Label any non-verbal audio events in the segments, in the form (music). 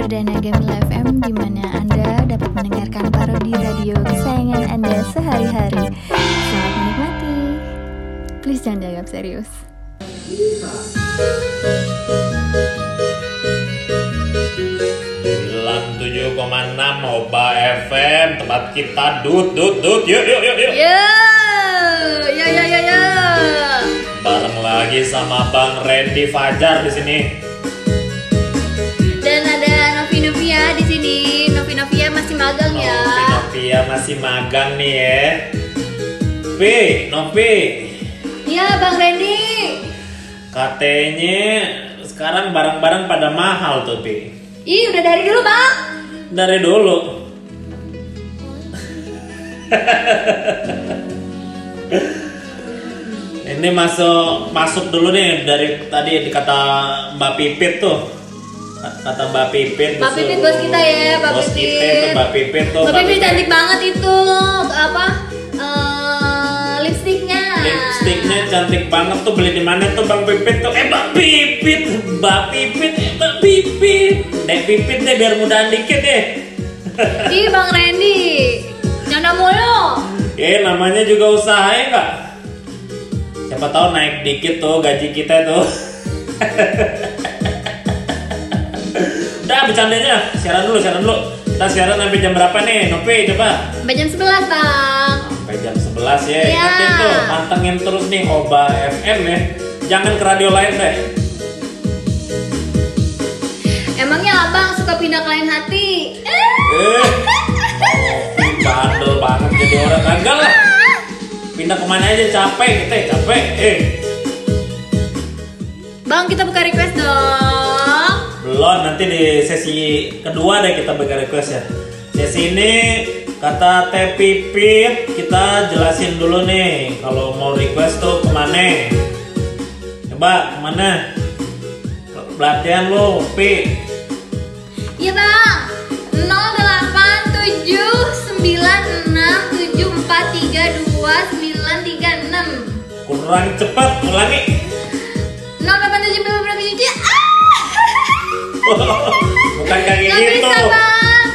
perdana Gamila FM di mana Anda dapat mendengarkan parodi radio kesayangan Anda sehari-hari. Selamat menikmati. Please jangan dianggap serius. Bilang 7,6 Moba FM tempat kita dut dut dut yuk yuk yuk yuk Ya, ya, ya, ya, ya. bareng lagi sama Bang Randy Fajar di sini Novia di sini. Novi Novia masih magang ya. Novi Novia masih magang nih ya Pi Novi Ya, Bang Randy. katanya sekarang barang-barang pada mahal tuh Pi Ih, udah dari dulu, Bang. dari dulu Ini masuk masuk dulu nih dari tadi kata Mbak Pipit tuh. Kata Mbak Pipit. Mbak Pipit bos kita ya, Mbak bos Pipit. kita tuh Mbak Pipit tuh. Mbak Pipit cantik banget itu apa eh, lipstiknya. Lipstiknya cantik banget tuh beli di mana tuh Bang Pipit tuh? Eh Mbak Pipit, Mbak Pipit, Mbak Pipit. Dek Pipit deh biar mudahan dikit deh. (laughs) Ih Bang Randy, nyanda mulu. Eh namanya juga usaha ya nggak? Siapa tahu naik dikit tuh gaji kita tuh. (laughs) Udah bercandanya, siaran dulu, siaran dulu. Kita siaran sampai jam berapa nih? Nopi coba. Sampai jam 11 Bang. Sampai jam 11 ya. Iya. Ingetin tuh, pantengin terus nih Oba FM ya. Jangan ke radio lain deh. Emangnya Abang suka pindah ke lain hati? Eh, bandel banget jadi orang gagal lah. Pindah ke mana aja capek kita, capek. Eh, Bang kita buka request dong. Nanti di sesi kedua deh kita bagi request ya. Sesi ini kata Teh Pipit kita jelasin dulu nih kalau mau request tuh ke mana. Coba ke mana? Pelatihan lo, Pi. Iya Bang. 087674329936. Kurang cepat, ulangi. Bukan kayak Gak gitu. bisa Bang.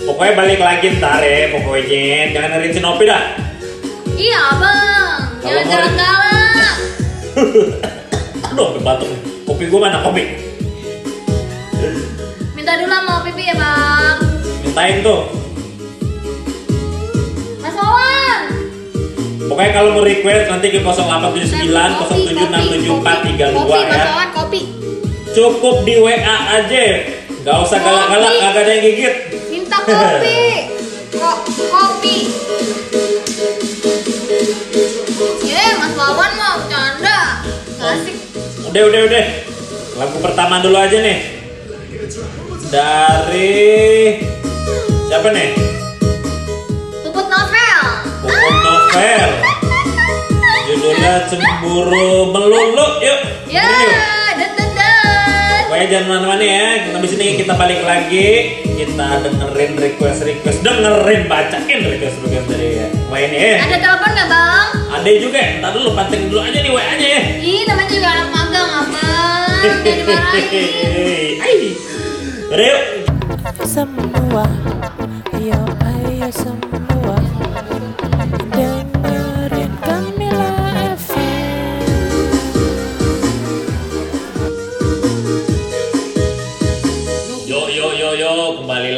Pokoknya balik lagi ntar ya, pokoknya jangan dengerin si Nopi dah. Iya Bang. Jangan mau- galak-galak. (laughs) Aduh, sampai batuk nih. Kopi gua mana kopi? Minta dulu mau pipi ya Bang. Mintain tuh. Mas Wawan. Pokoknya kalau mau request nanti ke 0879 076743 Kopi, Mas ya. Wawan, kopi. Cukup di WA aja. Gak usah galak-galak, kagak ada yang gigit. Minta kopi. Kok kopi. Ye, Mas Wawan mau bercanda. Gak asik. Udah, udah, udah. Lagu pertama dulu aja nih. Dari siapa nih? Puput novel. Puput Novel. Judulnya Cemburu Melulu. Yuk. Ya, Yuk. Pokoknya jangan mana-mana ya. Kita di sini kita balik lagi. Kita dengerin request request, dengerin bacain request request dari ya. Main ya. Ada telepon nggak bang? Ada juga. Ntar dulu pantengin dulu aja nih WA-nya ya. Ih, namanya juga anak magang abang. Hai. Yaudah, yuk. semua ayo ayo semua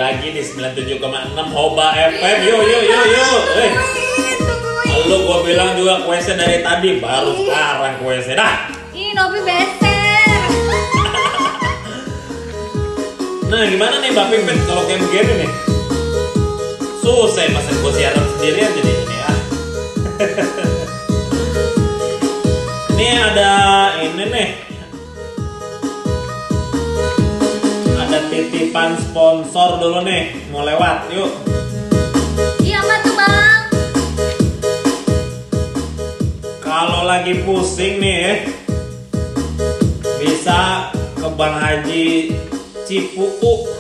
lagi di 97,6 Hoba FM. Yo yo yo yo. Eh, lu gua bilang juga kuesnya dari tadi baru sekarang kuesnya. Dah. Ih, Novi beser. Nah, gimana nih Mbak Pipit kalau kayak begini nih? Susah masa gua siaran sendirian jadi ini ya. (laughs) ini ada ini nih. Titipan sponsor dulu nih, mau lewat. Yuk. Iya, apa tuh bang? Kalau lagi pusing nih ya, bisa ke Bang Haji Cipuu.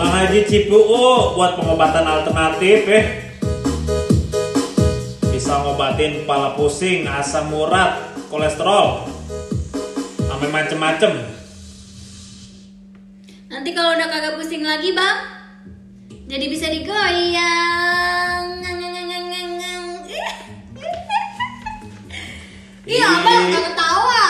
Bang Haji Cipuu buat pengobatan alternatif ya. Bisa ngobatin kepala pusing, asam urat, kolesterol, sampai macem-macem. Nanti kalau udah kagak pusing lagi bang, jadi bisa digoyang. (laughs) Iya bang, gak ketawa.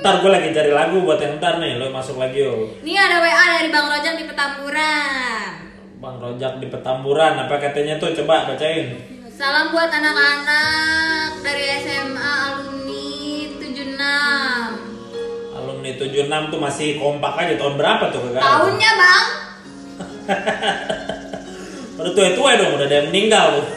Ntar gue lagi cari lagu buat yang ntar nih, lo masuk lagi yo. Ini ada WA dari Bang Rojak di Petamburan. Bang Rojak di Petamburan, apa katanya tuh coba bacain. Salam buat anak-anak dari SMA alumni Alumni 76 tuh masih kompak aja tahun berapa tuh kagak? ada? Tahunnya bang? (laughs) Udah tua-tua dong, udah ada yang meninggal tuh.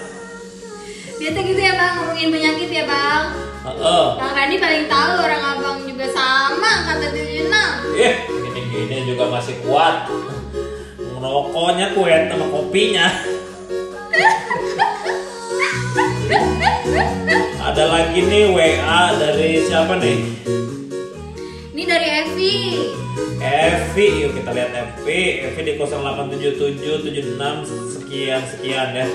Biasa gitu ya bang, ngomongin penyakit ya bang. Heeh. Bang Randi paling tahu orang abang juga sama kata 76. Eh, gini-gini juga masih kuat. Ngerokoknya kuat sama kopinya. (laughs) Ada lagi nih WA dari siapa nih? Evi. Evi, yuk kita lihat Evi. Evi di 087776 sekian sekian ya.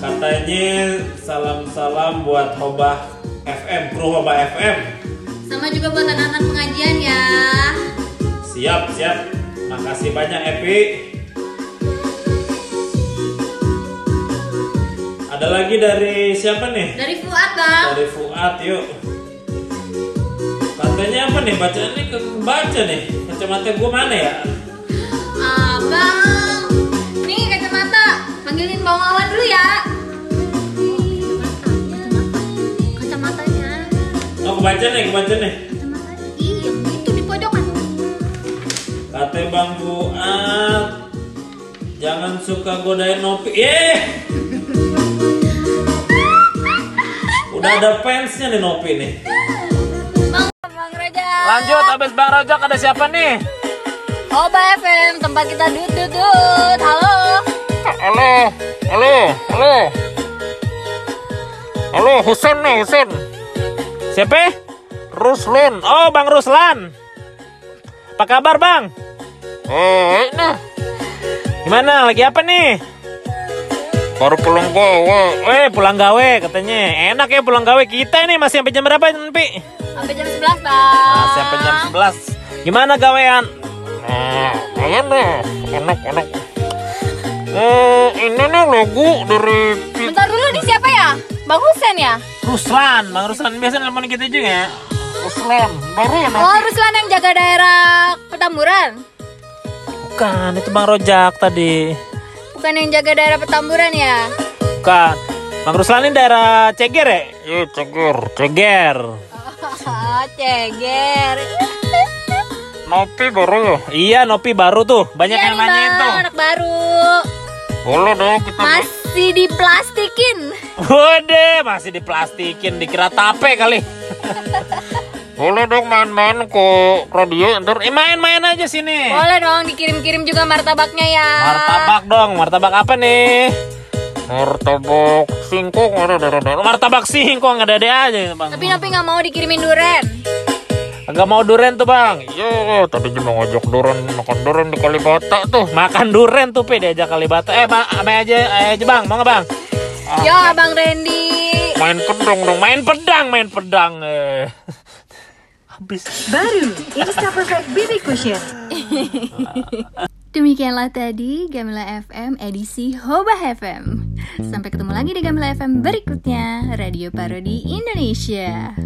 Katanya salam-salam buat Hobah FM, kru Hobah FM. Sama juga buat anak-anak pengajian ya. Siap, siap. Makasih banyak Evi. Ada lagi dari siapa nih? Dari Fuad bang. Dari Fuad, yuk. Katanya apa nih? Bacaannya ke baca nih. Kacamata gue mana ya? Abang. Nih kacamata. Panggilin Bang Wawan dulu ya. Kacamatanya. Oh, kebaca nih, kebaca nih. Iya, itu di pojokan. Kata Bang Fuad, jangan suka godain Nopi. Eh, udah ada fansnya nih Nopi nih. Lanjut, abis Bang Rojak ada siapa nih? Oba FM, tempat kita dut dut dut. Halo. Halo, halo, halo. Halo, Husen nih, Husen. Siapa? Ruslan. Oh, Bang Ruslan. Apa kabar, Bang? Eh, nah. Gimana? Lagi apa nih? Baru pulang gawe. Eh, pulang gawe katanya. Enak ya pulang gawe. Kita ini masih sampai jam berapa, Pi? Sampai jam 11, Bang. Nah, sampai jam 11. Gimana gawean? Nah, enak, enak, enak. Eh, ini nih lagu dari Bentar dulu nih siapa ya? Bang Husen ya? Ruslan, Bang Ruslan biasa nelfon kita juga ya. Ruslan, baru ya Oh, Ruslan yang jaga daerah Petamburan. Bukan, itu Bang Rojak tadi. Bukan yang jaga daerah Petamburan ya? Bukan. Bang Ruslan ini daerah Ceger ya? Iya, Ceger. Ceger. Oh, ceger. Nopi baru ya? Iya, Nopi baru tuh. Banyak Iya yang Bang, tuh. anak baru. Boleh dong kita. Masih diplastikin. Waduh, masih diplastikin, dikira tape kali. (laughs) Boleh dong main-main ke radio ntar eh, main-main aja sini. Boleh dong dikirim-kirim juga martabaknya ya. Martabak dong, martabak apa nih? Martabak singkong ada ada ada. Martabak singkong ada ada aja bang. Tapi Nopi nggak mau dikirimin duren. Agak mau duren tuh bang. Yo, tadi cuma ngajak duren makan duren di Kalibata tuh. Makan duren tuh pe diajak Kalibata. Eh bang, ame aja, eh, aja bang, mau nggak bang? Yo, Abang Randy. Main pedang dong, main pedang, main pedang. Eh. Habis. Baru Insta Perfect BB Cushion. Demikianlah tadi Gamila FM edisi Hoba FM. Sampai ketemu lagi di Gamila FM berikutnya, Radio Parodi Indonesia.